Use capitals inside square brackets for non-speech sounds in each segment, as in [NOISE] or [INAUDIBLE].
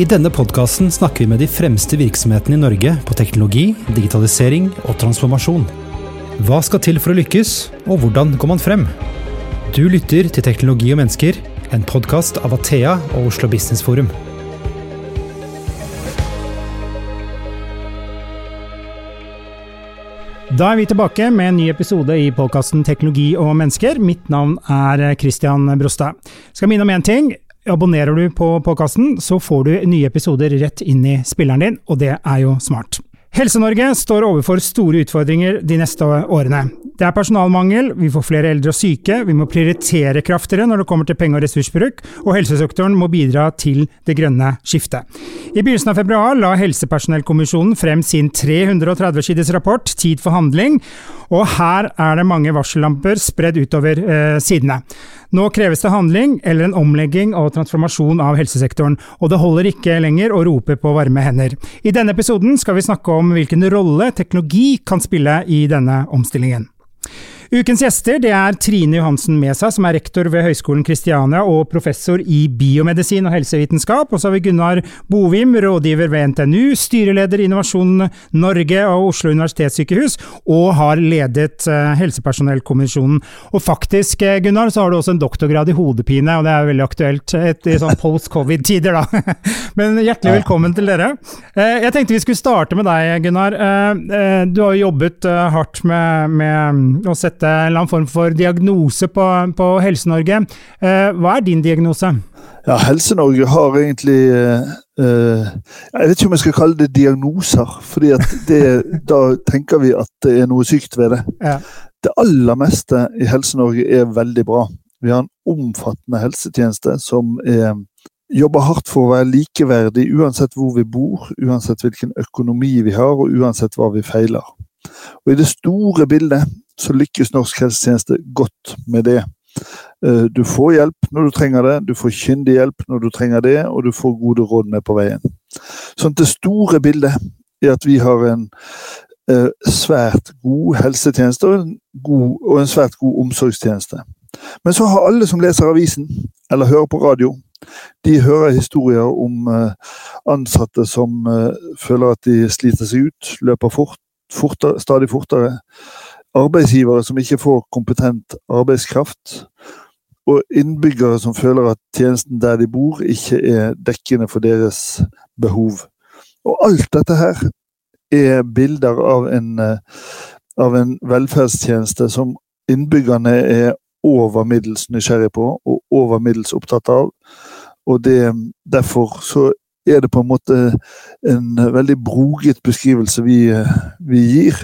I denne podkasten snakker vi med de fremste virksomhetene i Norge på teknologi, digitalisering og transformasjon. Hva skal til for å lykkes, og hvordan går man frem? Du lytter til Teknologi og mennesker, en podkast av Athea og Oslo Business Forum. Da er vi tilbake med en ny episode i podkasten Teknologi og mennesker. Mitt navn er Christian Brostad. Skal minne om én ting. Abonnerer du på podkasten, så får du nye episoder rett inn i spilleren din, og det er jo smart. Helse-Norge står overfor store utfordringer de neste årene. Det er personalmangel, vi får flere eldre og syke, vi må prioritere kraftigere når det kommer til penge- og ressursbruk, og helsesektoren må bidra til det grønne skiftet. I begynnelsen av februar la Helsepersonellkommisjonen frem sin 330 sides rapport Tid for handling, og her er det mange varsellamper spredd utover eh, sidene. Nå kreves det handling eller en omlegging og transformasjon av helsesektoren, og det holder ikke lenger å rope på varme hender. I denne episoden skal vi snakke om hvilken rolle teknologi kan spille i denne omstillingen. Ukens gjester det er Trine Johansen Mesa, som er rektor ved Høgskolen Kristiania og professor i biomedisin og helsevitenskap. Og så har vi Gunnar Bovim, rådgiver ved NTNU, styreleder i Innovasjon Norge og Oslo universitetssykehus, og har ledet uh, Helsepersonellkommisjonen. Og faktisk, uh, Gunnar, så har du også en doktorgrad i hodepine, og det er veldig aktuelt i sånn post-covid-tider, da. [LAUGHS] Men hjertelig velkommen til dere. Uh, jeg tenkte vi skulle starte med deg, Gunnar. Du har jo jobbet hardt med, med å sette en eller annen form for diagnose på, på Helse-Norge. Eh, hva er din diagnose? Ja, Helse-Norge har egentlig eh, Jeg vet ikke om jeg skal kalle det diagnoser, fordi [LAUGHS] da tenker vi at det er noe sykt ved det. Ja. Det aller meste i Helse-Norge er veldig bra. Vi har en omfattende helsetjeneste som er, jobber hardt for å være likeverdig uansett hvor vi bor, uansett hvilken økonomi vi har og uansett hva vi feiler. Og I det store bildet så lykkes norsk helsetjeneste godt med det. Eh, du får hjelp når du trenger det, du får kyndig hjelp når du trenger det, og du får gode råd med på veien. Sånn Det store bildet er at vi har en eh, svært god helsetjeneste og en, god, og en svært god omsorgstjeneste. Men så har alle som leser avisen eller hører på radio, de hører historier om eh, ansatte som føler at de sliter seg ut, løper fort, fortere, stadig fortere arbeidsgivere som ikke får kompetent arbeidskraft, og innbyggere som føler at tjenesten der de bor, ikke er dekkende for deres behov. Og alt dette her er bilder av en, eh, av en velferdstjeneste som innbyggerne er over middels nysgjerrig på og over middels opptatt av. Og det, derfor så er det på en måte en veldig broget beskrivelse vi, vi gir.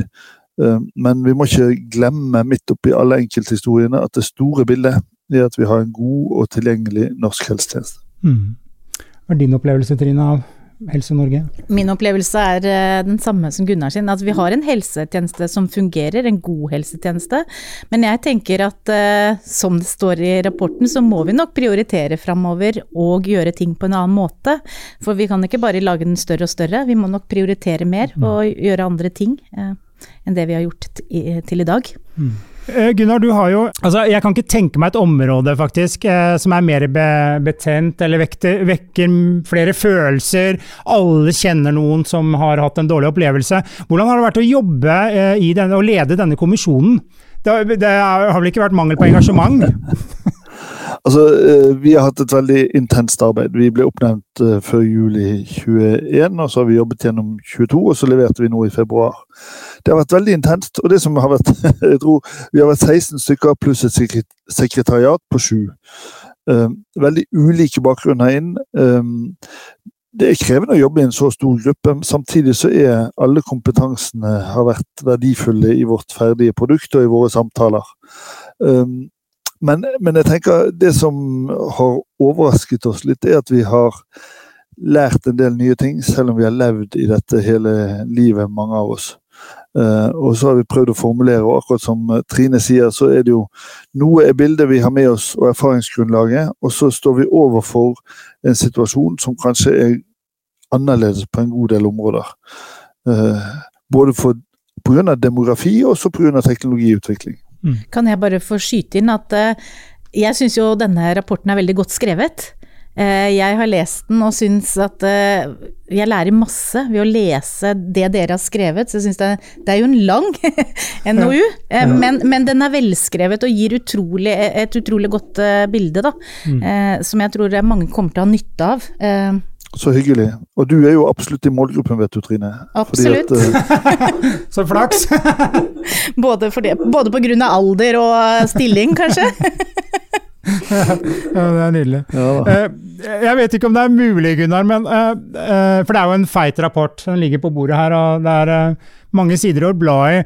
Eh, men vi må ikke glemme midt oppi alle enkelthistoriene at det store bildet er at vi har en god og tilgjengelig norsk helsetjeneste. Mm. Hva er din opplevelse, Trine, av Helse Norge? Min opplevelse er eh, den samme som Gunnar sin. At vi har en helsetjeneste som fungerer, en god helsetjeneste. Men jeg tenker at eh, som det står i rapporten, så må vi nok prioritere framover og gjøre ting på en annen måte. For vi kan ikke bare lage den større og større, vi må nok prioritere mer og gjøre andre ting enn det vi har gjort til i dag. Mm. Eh, Gunnar, du har jo altså Jeg kan ikke tenke meg et område faktisk eh, som er mer be, betent eller vekker, vekker, flere følelser. Alle kjenner noen som har hatt en dårlig opplevelse. Hvordan har det vært å jobbe eh, i denne, og lede denne kommisjonen? Det, det har vel ikke vært mangel på engasjement? [LAUGHS] Altså, eh, Vi har hatt et veldig intenst arbeid. Vi ble oppnevnt uh, før juli 21, og så har vi jobbet gjennom 22, og så leverte vi noe i februar. Det har vært veldig intenst, og det som har vært [LAUGHS] jeg tror Vi har vært 16 stykker pluss et sekretariat på sju. Uh, veldig ulike bakgrunner inn. Det er krevende å jobbe i en så stor gruppe. Samtidig så er alle kompetansene har vært verdifulle i vårt ferdige produkt og i våre samtaler. Men, men, jeg tenker det som har overrasket oss litt, er at vi har lært en del nye ting, selv om vi har levd i dette hele livet, mange av oss. Uh, og så har vi prøvd å formulere, og akkurat som Trine sier, så er det jo noe er bildet vi har med oss og erfaringsgrunnlaget, og så står vi overfor en situasjon som kanskje er annerledes på en god del områder. Uh, både pga. demografi og også pga. teknologiutvikling. Mm. Kan jeg bare få skyte inn at uh, jeg syns jo denne rapporten er veldig godt skrevet. Eh, jeg har lest den og syns at eh, jeg lærer masse ved å lese det dere har skrevet. Så jeg syns det, det, er jo en lang [LAUGHS] NOU, ja. men, men, den er velskrevet og gir utrolig, et utrolig godt bilde, da. Mm. Som jeg tror mange kommer til å ha nytte av. Så hyggelig. Og du er jo absolutt i målgruppen, vet du, Trine. Absolutt. At, uh... [LAUGHS] Så flaks! [LAUGHS] både, fordi, både på grunn av alder og stilling, kanskje. [LAUGHS] ja, det er nydelig. Ja, uh, jeg vet ikke om det er mulig, Gunnar, men, uh, for det er jo en feit rapport. Den ligger på bordet her, og det er mange sider å bla i.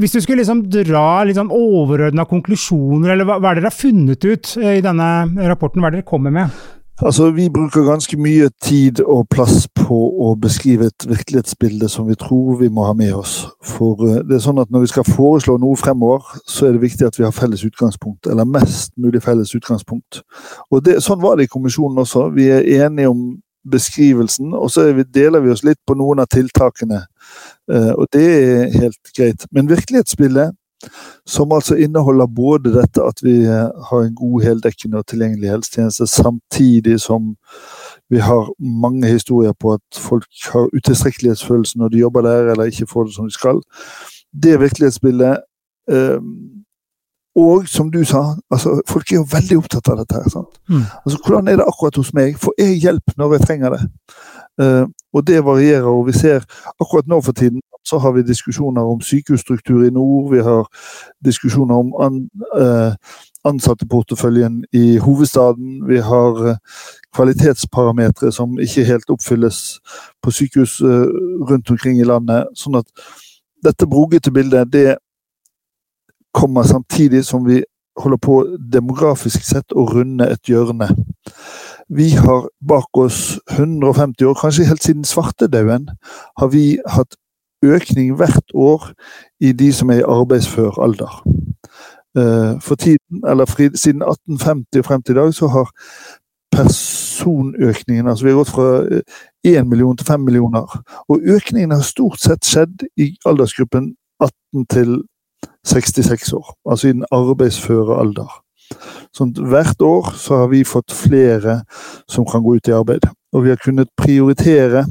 hvis du skulle liksom dra sånn overordna konklusjoner, eller hva, hva er det dere har funnet ut i denne rapporten? Hva er det dere kommer med? Altså, Vi bruker ganske mye tid og plass på å beskrive et virkelighetsbilde som vi tror vi må ha med oss. For eh, det er sånn at Når vi skal foreslå noe fremover, så er det viktig at vi har felles utgangspunkt. Eller mest mulig felles utgangspunkt. Og det, Sånn var det i kommisjonen også. Vi er enige om beskrivelsen, og så deler vi oss litt på noen av tiltakene. Eh, og det er helt greit. Men virkelighetsbildet som altså inneholder både dette at vi eh, har en god, heldekkende og tilgjengelig helsetjeneste, samtidig som vi har mange historier på at folk har utilstrekkelighetsfølelse når de jobber der, eller ikke får det som de skal. Det virkelighetsbildet eh, og som du sa, altså, folk er jo veldig opptatt av dette. her, mm. Altså, Hvordan er det akkurat hos meg? Får jeg hjelp når jeg trenger det? Uh, og det varierer. og Vi ser akkurat nå for tiden så har vi diskusjoner om sykehusstruktur i nord. Vi har diskusjoner om an, uh, ansatteporteføljen i hovedstaden. Vi har uh, kvalitetsparametere som ikke helt oppfylles på sykehus rundt omkring i landet. Sånn at dette brogete bildet det kommer samtidig som vi holder på demografisk sett å runde et hjørne. Vi har bak oss 150 år, kanskje helt siden svartedauden, har vi hatt økning hvert år i de som er i arbeidsfør alder. Eh, for tiden, eller siden 1850 og frem til i dag, så har personøkningen altså Vi har gått fra 1 eh, million til 5 millioner. Og økningen har stort sett skjedd i aldersgruppen 18 til 66 år, altså i den arbeidsføre alder. Sånn hvert år så har vi fått flere som kan gå ut i arbeid. Og vi har kunnet prioritere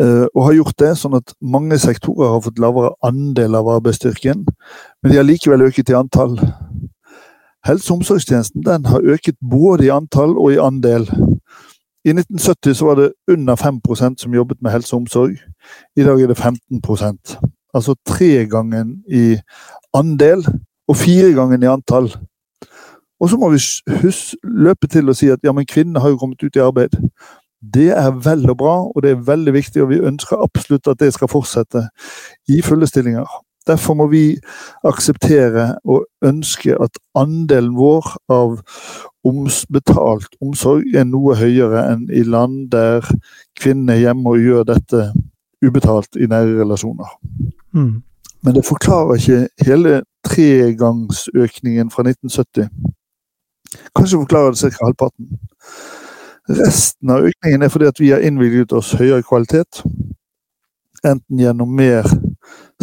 uh, og har gjort det sånn at mange sektorer har fått lavere andel av arbeidsstyrken, men de har likevel øket i antall. Helse- og omsorgstjenesten den har øket både i antall og i andel. I 1970 så var det under 5% som jobbet med helse og omsorg. I dag er det 15% Altså tre gangen i andel og fire gangen i antall. Og så må vi løpe til og si at ja, men kvinnene har jo kommet ut i arbeid. Det er vel og bra, og det er veldig viktig, og vi ønsker absolutt at det skal fortsette i fulle stillinger. Derfor må vi akseptere og ønske at andelen vår av oms betalt omsorg er noe høyere enn i land der kvinnene er hjemme og gjør dette ubetalt i nære relasjoner. Mm. Men det forklarer ikke hele tregangsøkningen fra 1970. Kanskje forklarer det ca. halvparten. Resten av økningen er fordi at vi har innvilget oss høyere kvalitet. Enten gjennom mer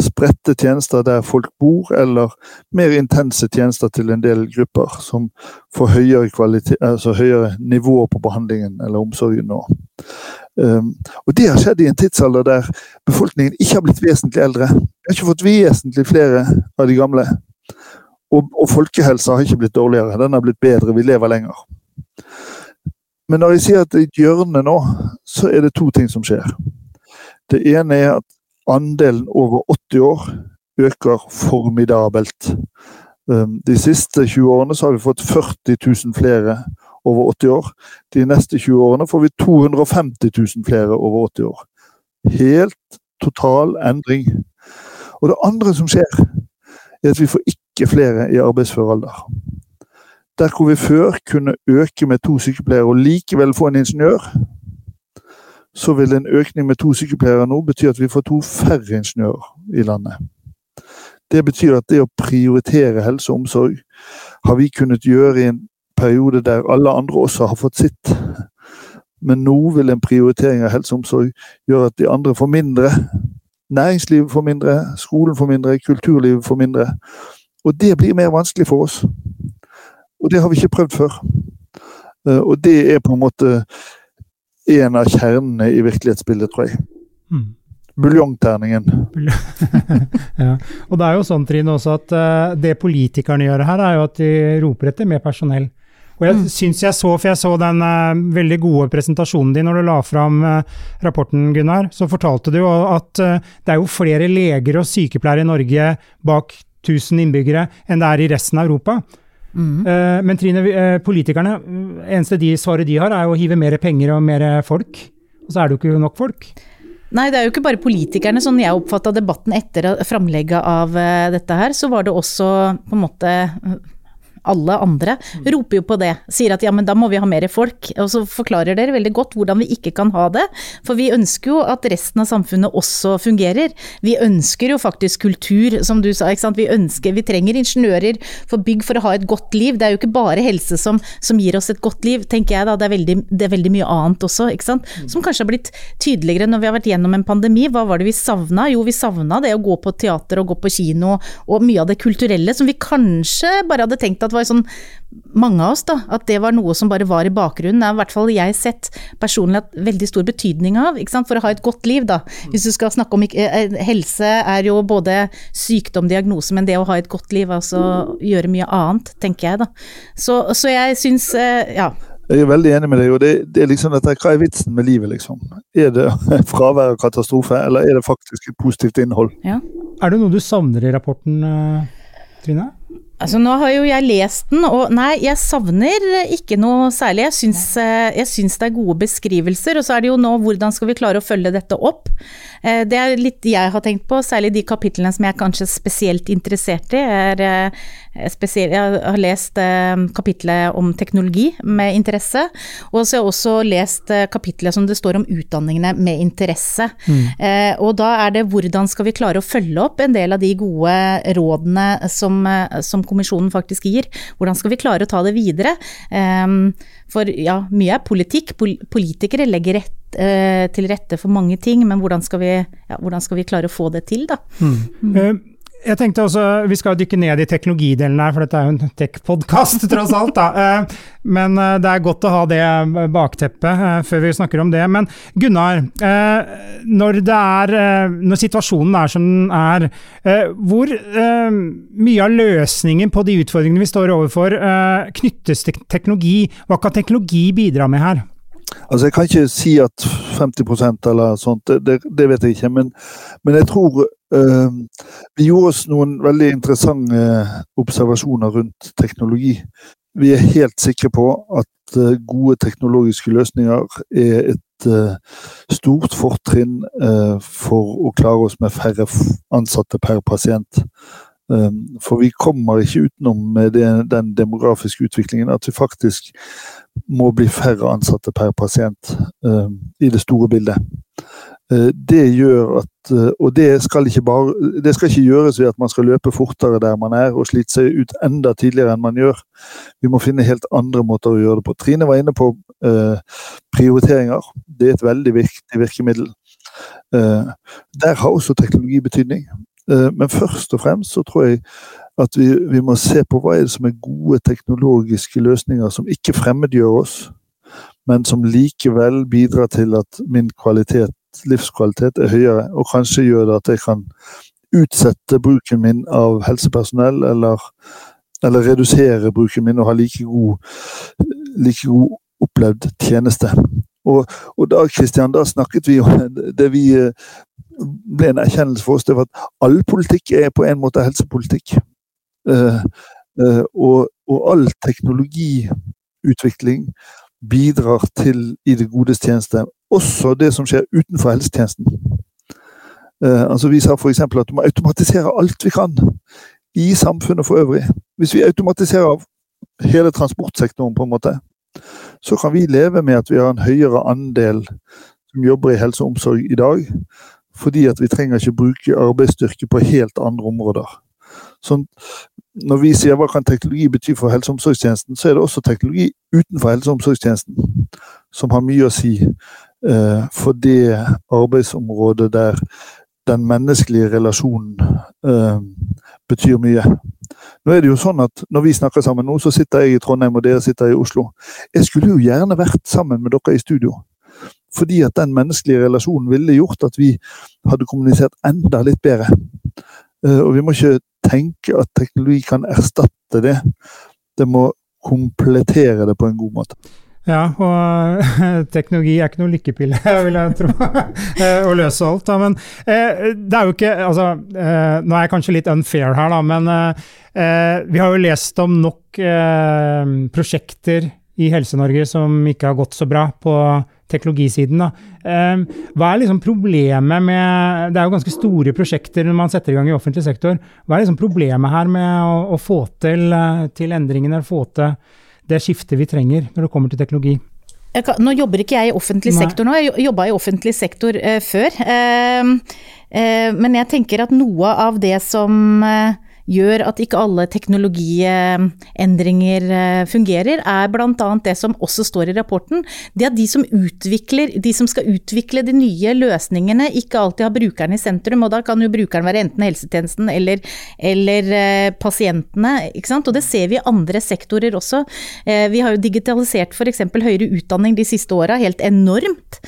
spredte tjenester der folk bor, eller mer intense tjenester til en del grupper som får høyere, kvalitet, altså høyere nivå på behandlingen eller omsorgen nå. Um, og Det har skjedd i en tidsalder der befolkningen ikke har blitt vesentlig eldre. Vi har ikke fått vesentlig flere av de gamle. Og, og folkehelsa har ikke blitt dårligere, den har blitt bedre. Vi lever lenger. Men når jeg sier at det er et hjørne nå, så er det to ting som skjer. Det ene er at andelen over 80 år øker formidabelt. Um, de siste 20 årene så har vi fått 40 000 flere over 80 år. De neste 20 årene får vi 250 000 flere over 80 år. Helt total endring. Og det andre som skjer, er at vi får ikke flere i arbeidsfør alder. Der hvor vi før kunne øke med to sykepleiere og likevel få en ingeniør, så vil en økning med to sykepleiere nå bety at vi får to færre ingeniører i landet. Det betyr at det å prioritere helse og omsorg har vi kunnet gjøre i en periode der alle andre også har fått sitt. Men nå vil en prioritering av helse og omsorg gjøre at de andre får mindre. Næringslivet får mindre, skolen får mindre, kulturlivet får mindre. Og det blir mer vanskelig for oss. Og det har vi ikke prøvd før. Og det er på en måte en av kjernene i virkelighetsbildet, tror jeg. Mm. Buljongterningen. [LAUGHS] ja. Og det er jo sånn, Trine, også at uh, det politikerne gjør her, er jo at de roper etter mer personell. Og jeg mm. syns jeg så, for jeg så den uh, veldig gode presentasjonen din når du la fram uh, rapporten, Gunnar, så fortalte du jo at det er jo flere leger og sykepleiere i Norge bak 1000 innbyggere enn det er i resten av Europa. Mm. men Trine, politikerne, eneste de svaret de har, er å hive mer penger og mer folk. Og så er det jo ikke nok folk. Nei, det er jo ikke bare politikerne. Sånn jeg oppfatta debatten etter framlegget av eh, dette her, så var det også på en måte alle andre roper jo på det. Sier at ja, men da må vi ha mer folk. Og så forklarer dere veldig godt hvordan vi ikke kan ha det. For vi ønsker jo at resten av samfunnet også fungerer. Vi ønsker jo faktisk kultur, som du sa. ikke sant? Vi ønsker, vi trenger ingeniører for bygg for å ha et godt liv. Det er jo ikke bare helse som, som gir oss et godt liv, tenker jeg da. Det er veldig, det er veldig mye annet også, ikke sant. Som kanskje har blitt tydeligere når vi har vært gjennom en pandemi. Hva var det vi savna? Jo, vi savna det å gå på teater og gå på kino, og mye av det kulturelle som vi kanskje bare hadde tenkt at var sånn mange av oss, da, at det var noe som bare var i bakgrunnen. Det har i hvert fall jeg sett personlig hatt veldig stor betydning av, for å ha et godt liv, da. Hvis du skal snakke om eh, Helse er jo både sykdom, diagnose, men det å ha et godt liv, altså gjøre mye annet, tenker jeg, da. Så, så jeg syns, eh, ja. Jeg er veldig enig med deg. og det, det er liksom dette, Hva er vitsen med livet, liksom? Er det [LAUGHS] fravær og katastrofe, eller er det faktisk et positivt innhold? Ja. Er det noe du savner i rapporten, eh, Trine? Altså, nå har jo jeg lest den, og nei, jeg savner ikke noe særlig. Jeg syns, eh, jeg syns, det er gode beskrivelser, og så er det jo nå hvordan skal vi klare å følge dette opp. Eh, det er litt jeg har tenkt på, særlig de kapitlene som jeg er kanskje spesielt interessert i. Er eh, spesielt, jeg har lest kapitlet om teknologi med interesse, og så har jeg også lest kapitlet som det står om utdanningene med interesse. Mm. Og da er det hvordan skal vi klare å følge opp en del av de gode rådene som, som kommisjonen faktisk gir. Hvordan skal vi klare å ta det videre? Ehm, for ja, mye er politikk. Politikere legger rett, eh, til rette for mange ting, men hvordan skal vi, ja, hvordan skal vi klare å få det til, da? Mm. Jeg tenkte også, Vi skal dykke ned i teknologidelen her, for dette er jo en tech-podkast, [LAUGHS] tross alt. da. Eh, men eh, det er godt å ha det bakteppet eh, før vi snakker om det. Men Gunnar, når, er, når situasjonen er som den er, hvor mye av løsningen på de utfordringene vi står overfor, knyttes til teknologi? Hva kan teknologi bidra med her? Altså, Jeg kan ikke si at 50% eller sånt, det, det, vet jeg ikke. Men, men jeg tror vi gjorde oss noen veldig interessante observasjoner rundt teknologi. Vi er helt sikre på at uh, gode teknologiske løsninger er et uh, stort fortrinn for å klare oss med færre ansatte per pasient. Ehm, for vi kommer ikke utenom med den demografiske utviklingen at vi faktisk må bli færre ansatte per pasient ehm, i det store bildet. Eh, det gjør at eh, Og det skal, ikke bare, det skal ikke gjøres ved at man skal løpe fortere der man er og slite seg ut enda tidligere enn man gjør. Vi må finne helt andre måter å gjøre det på. Trine var inne på eh, prioriteringer. Det er et veldig viktig virkemiddel. Der har også teknologi betydning. Eh, men først og fremst så tror jeg at vi, vi, må se på hva er det som er gode teknologiske løsninger som ikke fremmedgjør oss, men som likevel bidrar til at min kvalitet, livskvalitet er høyere, og kanskje gjør det at jeg kan utsette bruken min av helsepersonell, eller, eller redusere bruken min og ha like god, like god opplevd tjeneste. Og, og da Christian, da snakket vi om det vi ble en erkjennelse for oss, det var at all politikk er på en måte helsepolitikk. Uh, uh, og, og, all teknologiutvikling bidrar til i det godes tjeneste. Også det som skjer utenfor helsetjenesten. Uh, altså Vi sa f.eks. at vi må automatisere alt vi kan i samfunnet for øvrig. Hvis vi automatiserer hele transportsektoren, på en måte, så kan vi leve med at vi har en høyere andel som jobber i helse og omsorg i dag, fordi at vi trenger ikke bruke arbeidsstyrke på helt andre områder. Sånn, når vi sier hva kan teknologi bety for helse- og omsorgstjenesten, så er det også teknologi utenfor helse- og omsorgstjenesten som har mye å si eh, for det arbeidsområdet der den menneskelige relasjonen eh, betyr mye. Nå er det jo sånn at Når vi snakker sammen nå, så sitter jeg i Trondheim og dere sitter i Oslo. Jeg skulle jo gjerne vært sammen med dere i studio. Fordi at den menneskelige relasjonen ville gjort at vi hadde kommunisert enda litt bedre. Eh, og vi må ikke tenke at teknologi kan erstatte det. Det må komplettere det på en god måte. Ja, og [LAUGHS] teknologi er ikke noe lykkepille, [LAUGHS] vil jeg tro, [LAUGHS] å løse alt. Da. Men eh, det er jo ikke altså, eh, Nå er jeg kanskje litt unfair her, da, men eh, vi har jo lest om nok prosjekter i Helse-Norge som ikke har gått så bra på teknologisiden. Da. Eh, hva er liksom problemet med Det er jo ganske store prosjekter man setter i gang i offentlig sektor. Hva er liksom problemet her med å, å få til, eh, til endringene, få til det skiftet vi trenger når det kommer til teknologi? Kan, nå jobber ikke jeg i offentlig Nei. sektor nå, jeg jobba i offentlig sektor uh, før. Uh, uh, men jeg tenker at noe av det som gjør at ikke alle teknologiendringer eh, fungerer, er bl.a. det som også står i rapporten. Det at de som utvikler, de som skal utvikle de nye løsningene, ikke alltid har brukeren i sentrum. Og da kan jo brukeren være enten helsetjenesten eller, eller eh, pasientene. Og det ser vi i andre sektorer også. Eh, vi har jo digitalisert f.eks. høyere utdanning de siste åra helt enormt.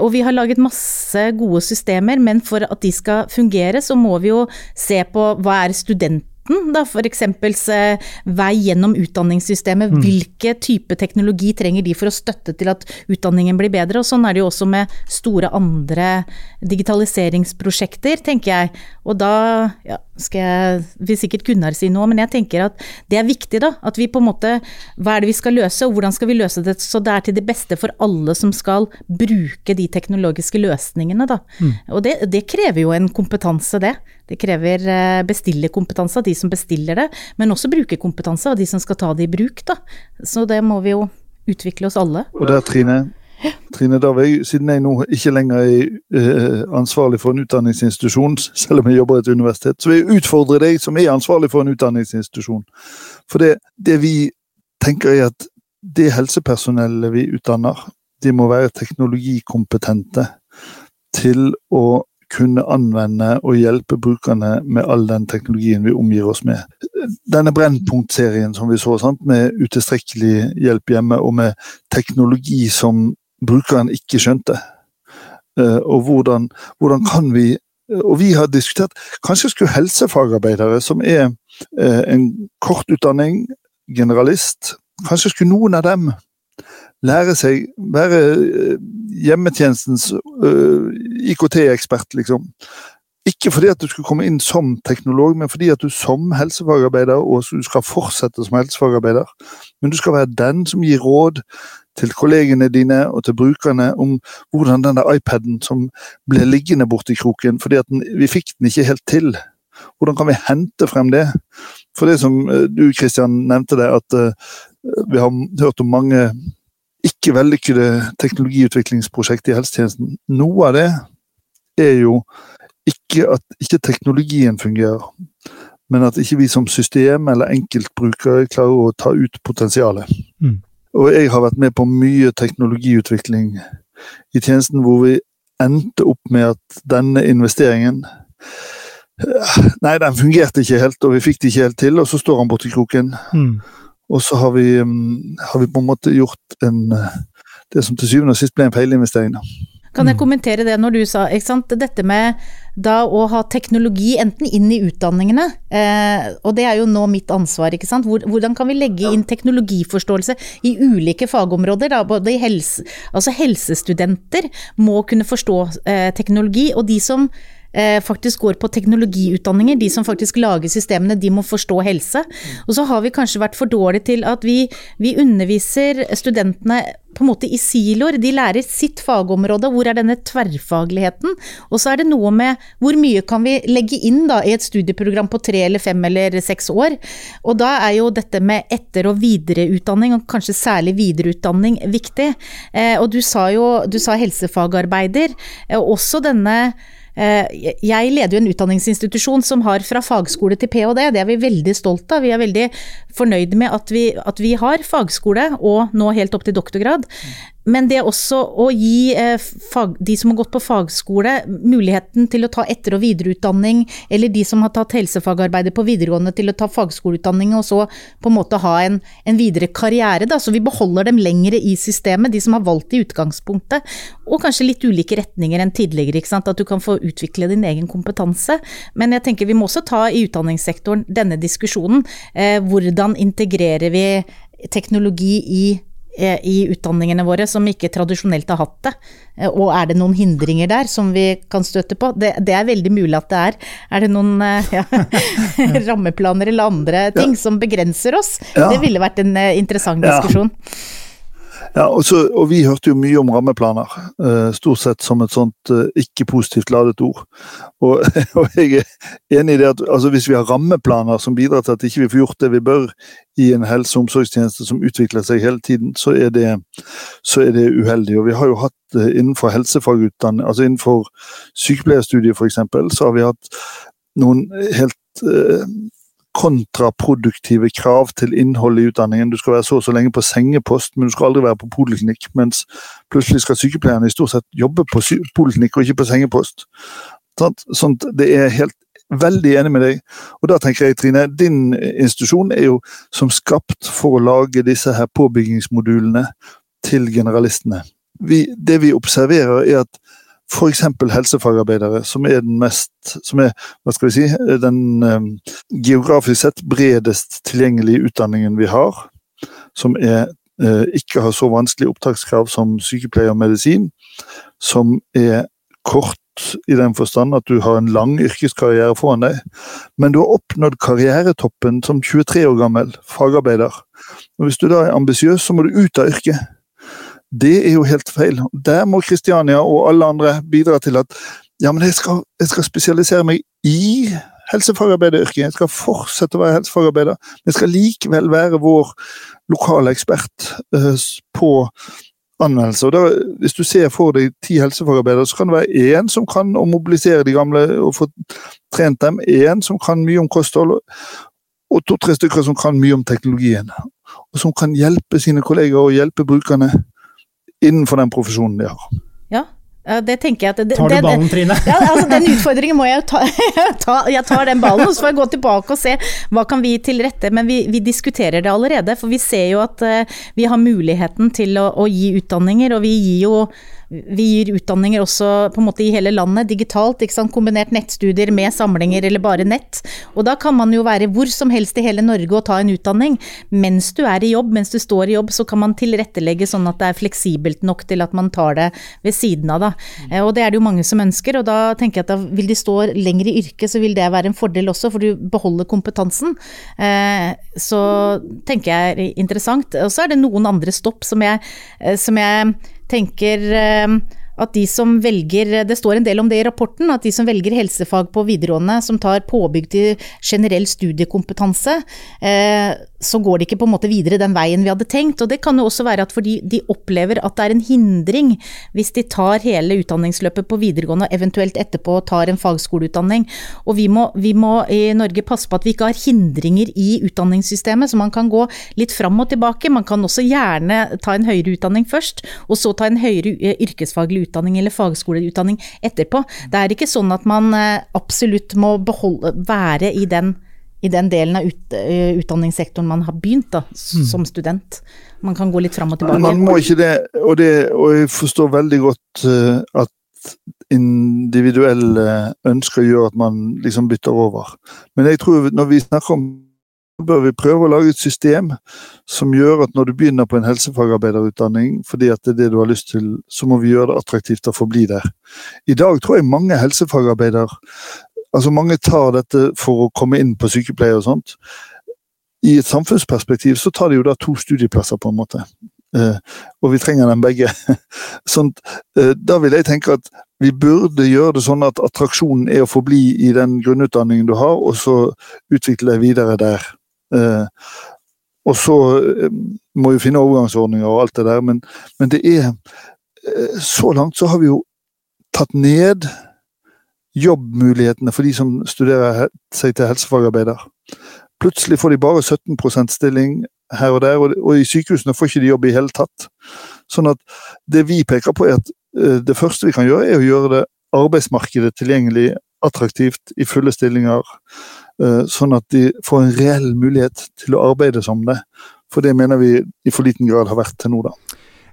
Og vi har laget masse gode systemer, men for at de skal fungere, så må vi jo se på hva er studenter studenten, da f.eks. vei gjennom utdanningssystemet. Mm. Hvilke type teknologi trenger de for å støtte til at utdanningen blir bedre? Og sånn er det jo også med store andre digitaliseringsprosjekter, tenker jeg. Og da ja, skal jeg, vil sikkert Gunnar si noe, men jeg tenker at det er viktig, da. At vi på en måte Hva er det vi skal løse, og hvordan skal vi løse det så det er til det beste for alle som skal bruke de teknologiske løsningene, da. Mm. Og det, det, krever jo en kompetanse, det. Det krever eh, bestillerkompetanse av de som bestiller det, men også brukerkompetanse av de som skal ta det i bruk, da. Så det må vi jo utvikle oss alle. Og der, Trine, Trine Davøy, siden jeg nå ikke lenger er uh, ansvarlig for en utdanningsinstitusjon, [LAUGHS] selv om jeg jobber i et universitet, så vil jeg utfordre deg som er ansvarlig for en utdanningsinstitusjon. For det, det vi tenker er at det helsepersonellet vi utdanner, de må være teknologikompetente til å kunne anvende og hjelpe brukerne med all den teknologien vi omgir oss med. Denne Brennpunkt-serien som vi så, sant? med utilstrekkelig hjelp hjemme og med teknologi som brukeren ikke skjønte. Eh, og hvordan, hvordan kan vi Og vi har diskutert kanskje skulle helsefagarbeidere, som er eh, en kort utdanning, generalist, kanskje skulle noen av dem lære seg være eh, hjemmetjenestens IKT-ekspert, liksom. Ikke fordi at du skulle komme inn som teknolog, men fordi at du som helsefagarbeider, og du skal fortsette som helsefagarbeider, men du skal være den som gir råd til kollegene dine og til brukerne om hvordan denne iPaden som ble liggende borti kroken fordi den, vi fikk den ikke helt til, hvordan kan vi hente frem det? For det som eh, du Kristian nevnte det, at uh, vi har hørt om mange ikke vellykkede teknologiutviklingsprosjekter i helsetjenesten. Noe av det er jo ikke at ikke teknologien fungerer, men at ikke vi som system eller enkeltbrukere klarer å ta ut potensialet. Mm. Og jeg har vært med på mye teknologiutvikling i tjenesten hvor vi endte opp med at denne investeringen Nei, den fungerte ikke helt, og vi fikk det ikke helt til, og så står han borti kroken. Mm. Og så har vi, mm, har vi, på en måte gjort en, det som til syvende og sist ble en feilinvestering. Kan jeg kommentere det når du sa ikke sant? dette med da å ha teknologi enten inn i utdanningene, eh, og det er jo nå mitt ansvar, ikke sant. Hvordan kan vi legge inn teknologiforståelse i ulike fagområder? Da? Både i helse, altså helsestudenter må kunne forstå eh, teknologi, og de som Eh, faktisk går på teknologiutdanninger. De som faktisk lager systemene, de må forstå helse. Og så har vi kanskje vært for dårlige til at vi, vi underviser studentene på en måte i siloer. De lærer sitt fagområde, hvor er denne tverrfagligheten? Og så er det noe med hvor mye kan vi legge inn da i et studieprogram på tre eller fem eller seks år? Og da er jo dette med etter- og videreutdanning, og kanskje særlig videreutdanning, viktig. Eh, og du sa jo du sa helsefagarbeider. og Også denne Eh, jeg leder jo en utdanningsinstitusjon som har fra fagskole til ph.d. Det er vi veldig stolt av. Vi er veldig fornøyd med at vi, at vi har fagskole, og nå helt opp til doktorgrad. Men det også å gi eh, fag, de som har gått på fagskole, muligheten til å ta etter- og videreutdanning, eller de som har tatt helsefagarbeidet på videregående til å ta fagskoleutdanning, og så på en måte ha en, en videre karriere. Da. Så vi beholder dem lengre i systemet, de som har valgt i utgangspunktet. Og kanskje litt ulike retninger enn tidligere, ikke sant? at du kan få utvikle din egen kompetanse. Men jeg tenker vi må også ta i utdanningssektoren denne diskusjonen. Eh, hvordan integrerer vi teknologi i i utdanningene våre som ikke tradisjonelt har hatt det. Eh, og er det noen hindringer der som vi kan støtte på? Det, det er veldig mulig at det er. Er det noen eh, ja, [LAUGHS] rammeplaner eller andre ting ja. som begrenser oss? Ja. Det ville vært en interessant diskusjon. Ja, og, så, og, Vi hørte jo mye om rammeplaner, uh, stort sett som et sånt uh, ikke-positivt ladet ord. Og, [LAUGHS] og, jeg er enig i det at altså, hvis vi har rammeplaner som bidrar til at ikke vi ikke får gjort det vi bør i en helse- og omsorgstjeneste som utvikler seg hele tiden, så er det, så er det uheldig. Og Vi har jo hatt uh, innenfor helsefagutdanning, altså innenfor sykepleierstudiet f.eks., så har vi hatt noen helt kontraproduktive krav til innhold i utdanningen. Du skal være så og så lenge på sengepost, men du skal aldri være på poliklinikk. Mens plutselig skal sykepleierne i stort sett jobbe på poliklinikk og ikke på sengepost. Sånn, det er helt veldig enig med deg. Og da tenker jeg, Trine, din institusjon er jo som skapt for å lage disse her påbyggingsmodulene til generalistene. Vi, det vi observerer, er at f.eks. helsefagarbeidere, som er den mest som er, hva skal vi si, den eh, geografisk sett bredest tilgjengelige utdanningen vi har. Som er, eh, ikke har så vanskelige opptakskrav som sykepleier og medisin. Som er kort i den forstand at du har en lang yrkeskarriere foran deg. Men du har oppnådd karrieretoppen som 23 år gammel fagarbeider. Og Hvis du da er ambisiøs, så må du ut av yrket. Det er jo helt feil. Der må Kristiania og alle andre bidra til at ja, men jeg skal, jeg skal spesialisere meg i helsefagarbeideryrket. Jeg skal fortsette å være helsefagarbeider, men jeg skal likevel være vår lokale ekspert uh, på anvendelse. Og da, hvis du ser for deg ti helsefagarbeidere, så kan det være én som kan å mobilisere de gamle og få trent dem. Én som kan mye om kosthold, og to-tre stykker som kan mye om teknologien. Og som kan hjelpe sine kolleger og hjelpe brukerne innenfor den profesjonen de har. Ja, det tenker jeg at det, Tar du ballen, Trine? Ja, altså Den [LAUGHS] utfordringen må jeg ta, [LAUGHS] ta. Jeg tar den ballen, og så får jeg gå tilbake og se hva kan vi til rette. Men vi, vi diskuterer det allerede, for vi ser jo at uh, vi har muligheten til å, å gi utdanninger, og vi gir jo vi gir utdanninger også på en måte i hele landet, digitalt. ikke sant? Kombinert nettstudier med samlinger eller bare nett. Og da kan man jo være hvor som helst i hele Norge og ta en utdanning. Mens du er i jobb, mens du står i jobb, så kan man tilrettelegge sånn at det er fleksibelt nok til at man tar det ved siden av. da. Mm. Og det er det jo mange som ønsker, og da tenker jeg at da vil de stå lenger i yrket, så vil det være en fordel også, for du beholder kompetansen. Eh, så tenker jeg er interessant. Og så er det noen andre stopp som jeg, eh, som jeg tenker eh, at de som velger Det står en del om det i rapporten, at de som velger helsefag på videregående, som tar påbygg til generell studiekompetanse, eh, så går de ikke på en måte videre den veien vi hadde tenkt. Og det kan jo også være at fordi de opplever at det er en hindring hvis de tar hele utdanningsløpet på videregående og eventuelt etterpå tar en fagskoleutdanning. Og vi må, vi må i Norge passe på at vi ikke har hindringer i utdanningssystemet, så man kan gå litt fram og tilbake. Man kan også gjerne ta en høyere utdanning først, og så ta en høyere eh, yrkesfaglig utdanning eller fagskoleutdanning etterpå. Det er ikke sånn at man eh, absolutt må beholde, være i den i den delen av ut, uh, utdanningssektoren man har begynt da, mm. som student. Man kan gå litt fram og tilbake. Man må ikke det, og, det, og jeg forstår veldig godt uh, at individuelle ønsker gjør at man liksom bytter over. Men jeg tror når vi snakker om bør vi prøve å lage et system som gjør at når du begynner på en helsefagarbeiderutdanning, fordi at det er det du har lyst til, så må vi gjøre det attraktivt å forbli der. I dag tror jeg mange helsefagarbeider altså Mange tar dette for å komme inn på sykepleie og sånt. I et samfunnsperspektiv så tar de jo da to studieplasser, på en måte. Eh, og vi trenger dem begge. [LAUGHS] sånn, eh, da vil jeg tenke at vi burde gjøre det sånn at attraksjonen er å forbli i den grunnutdanningen du har, og så utvikle deg videre der. Eh, og så eh, må vi finne overgangsordninger og alt det der, men, men det er eh, Så langt så har vi jo tatt ned jobbmulighetene for de som studerer seg til helsefagarbeider. Plutselig får de bare 17 stilling, her og der, og, i sykehusene får ikke de jobb i hele tatt. Sånn at det vi peker på, er at uh, det første vi kan gjøre, er å gjøre det arbeidsmarkedet tilgjengelig, attraktivt, i fulle stillinger. Uh, sånn at de får en reell mulighet til å arbeide som det. For det mener vi i for liten grad har vært til nå, da.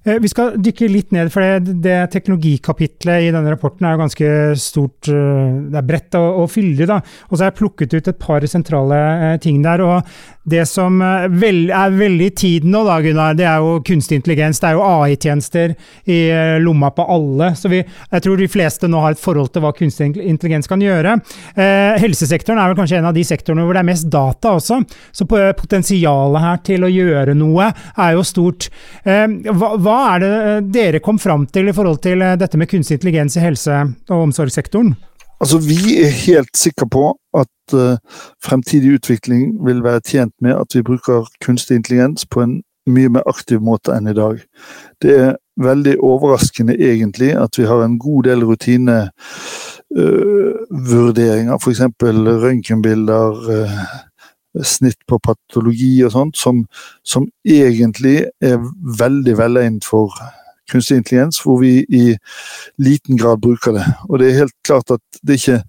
Eh, vi skal dykke litt ned, for det, det teknologikapitlet i denne rapporten er jo ganske stort. Eh, det er bredt og, og fyldig, da. Og så har jeg plukket ut et par sentrale eh, ting der. og det som er veldig i tiden nå, da, Gunnar, det er jo kunstig intelligens. Det er jo AI-tjenester i lomma på alle. Så vi, jeg tror de fleste nå har et forhold til hva kunstig intelligens kan gjøre. Eh, helsesektoren er vel kanskje en av de sektorene hvor det er mest data også. Så potensialet her til å gjøre noe er jo stort. Eh, hva, hva er det eh, dere kom fram til i forhold til eh, dette med kunstig intelligens i helse- og omsorgssektoren? Altså, Vi er helt sikre på at uh, fremtidig utvikling vil være tjent med at vi bruker kunstig intelligens på en mye mer aktiv måte enn i dag. Det er veldig overraskende egentlig at vi har en god del rutinevurderinger, uh, f.eks. røntgenbilder, uh, snitt på patologi og sånt, som, som egentlig er veldig velegnet for kunstig intelligens, hvor vi i liten grad bruker det. Og det er helt klart at det ikke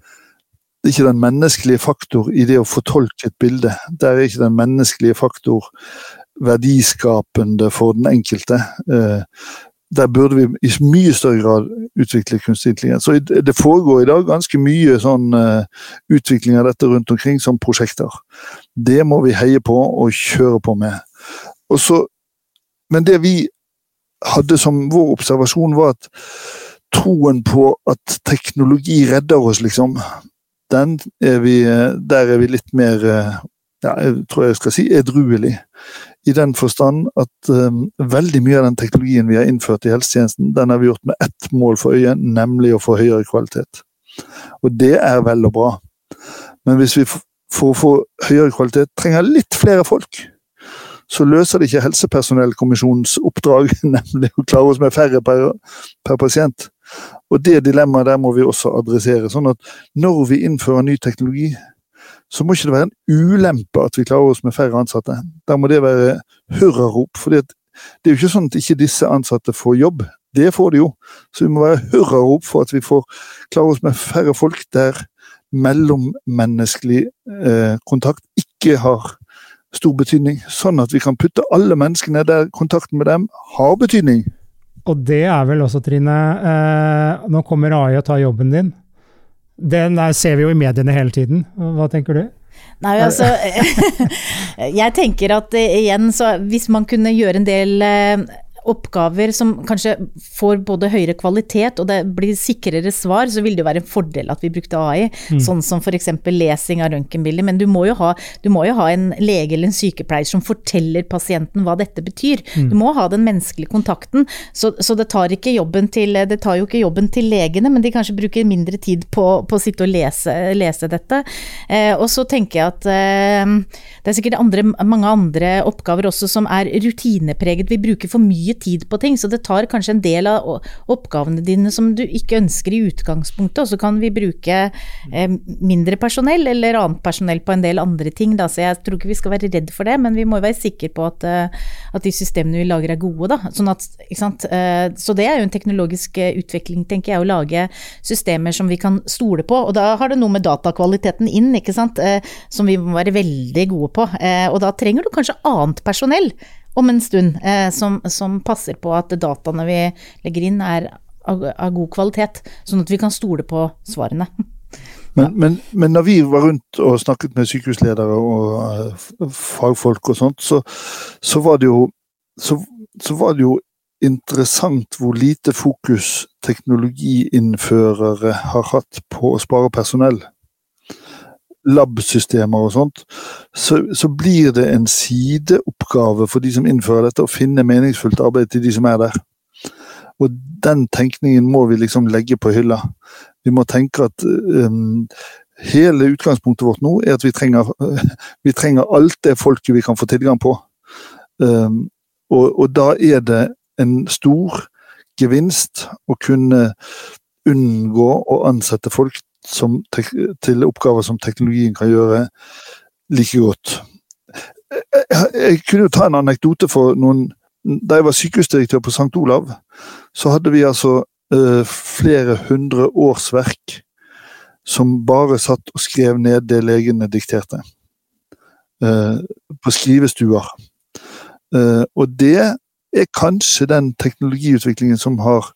det er ikke den menneskelige faktor i det å fortolke et bilde. Der er ikke den menneskelige faktor verdiskapende for den enkelte. Eh, der burde vi i mye større grad utvikle kunstig intelligens. Så det foregår i dag ganske mye sånn uh, utvikling av dette rundt omkring som prosjekter. Det må vi heie på og kjøre på med. Så, men det vi hadde som vår observasjon, var at troen på at teknologi redder oss, liksom, den er vi, eh, der er vi litt mer uh, ja, jeg tror jeg skal si edruelig. I den forstand at um, veldig mye av den teknologien vi har innført i helsetjenesten, den har vi gjort med ett mål for øye, nemlig å få høyere kvalitet. Og det er vel og bra. Men hvis vi for å få høyere kvalitet trenger litt flere folk, så løser det ikke helsepersonellkommisjonens oppdrag, [LAUGHS] nemlig å klare oss med færre per, per pasient. Og det dilemmaet der må vi også adressere. sånn at når vi innfører ny teknologi, så må ikke det være en ulempe at vi klarer oss med færre ansatte. Da må det være hurrarop. For det er jo ikke sånn at ikke disse ansatte får jobb. Det får de jo. Så vi må være hurrarop for at vi får klare oss med færre folk der mellommenneskelig eh, kontakt ikke har stor betydning. Sånn at vi kan putte alle menneskene der kontakten med dem har betydning. Og det er vel også, Trine, eh, nå kommer AI og tar jobben din. Den ser vi jo i mediene hele tiden. Hva tenker du? Nei, altså [LAUGHS] Jeg tenker at eh, igjen, så hvis man kunne gjøre en del eh, oppgaver som kanskje får både høyere kvalitet og det blir sikrere svar, så vil det jo være en fordel at vi brukte AI. Mm. Sånn som f.eks. lesing av røntgenbilder. Men du må, ha, du må, jo ha, en lege eller en sykepleier som forteller pasienten hva dette betyr. Mm. Du må ha den menneskelige kontakten. Så, så, det, tar til, det tar jo ikke jobben til legene, men de kanskje bruker mindre tid på, på å sitte og lese, lese dette. Eh, og så tenker jeg at eh, det er sikkert andre, mange andre oppgaver også som er rutinepreget. Vi bruker for mye tid på ting, så det tar kanskje en del av oppgavene dine som du ikke ønsker i utgangspunktet, og så kan vi bruke eh, mindre personell eller annet personell på en del andre ting, da. Så jeg tror ikke vi skal være redd for det, men vi må være sikre på at, uh, at de systemene vi lager er gode, da. Sånn at, uh, så det er jo en teknologisk eh, utvikling, tenker jeg, å lage systemer som vi kan stole på. Og da har det noe med datakvaliteten inn, ikke sant, som vi må være veldig gode på. og da trenger du kanskje annet personell om en stund, eh, som, som, passer på at dataene vi legger inn er av, av, god kvalitet, sånn at vi kan stole på svarene. [LAUGHS] Men, men, men, når vi var rundt og snakket med sykehusledere og uh, fagfolk og sånt, så, så, var jo, så, så, var det jo interessant hvor lite fokus teknologiinnførere har hatt på å spare personell lab-systemer og sånt, så, så, blir det en sideoppgave for de som innfører dette, å finne meningsfullt arbeid til de som er der. Og den tenkningen må vi liksom legge på hylla. Vi må tenke at um, hele utgangspunktet vårt nå er at vi trenger, [LAUGHS] vi trenger alt det folket vi kan få tilgang på. Um, og, og da er det en stor gevinst å kunne unngå å ansette folk som, til oppgaver som teknologien kan gjøre like godt. jeg, jeg kunne jo ta en anekdote for noen Da jeg var sykehusdirektør på St. Olav, så hadde vi altså uh, flere hundre årsverk som bare satt og skrev ned det legene dikterte. Uh, på skrivestuer. Uh, og det er kanskje den teknologiutviklingen som har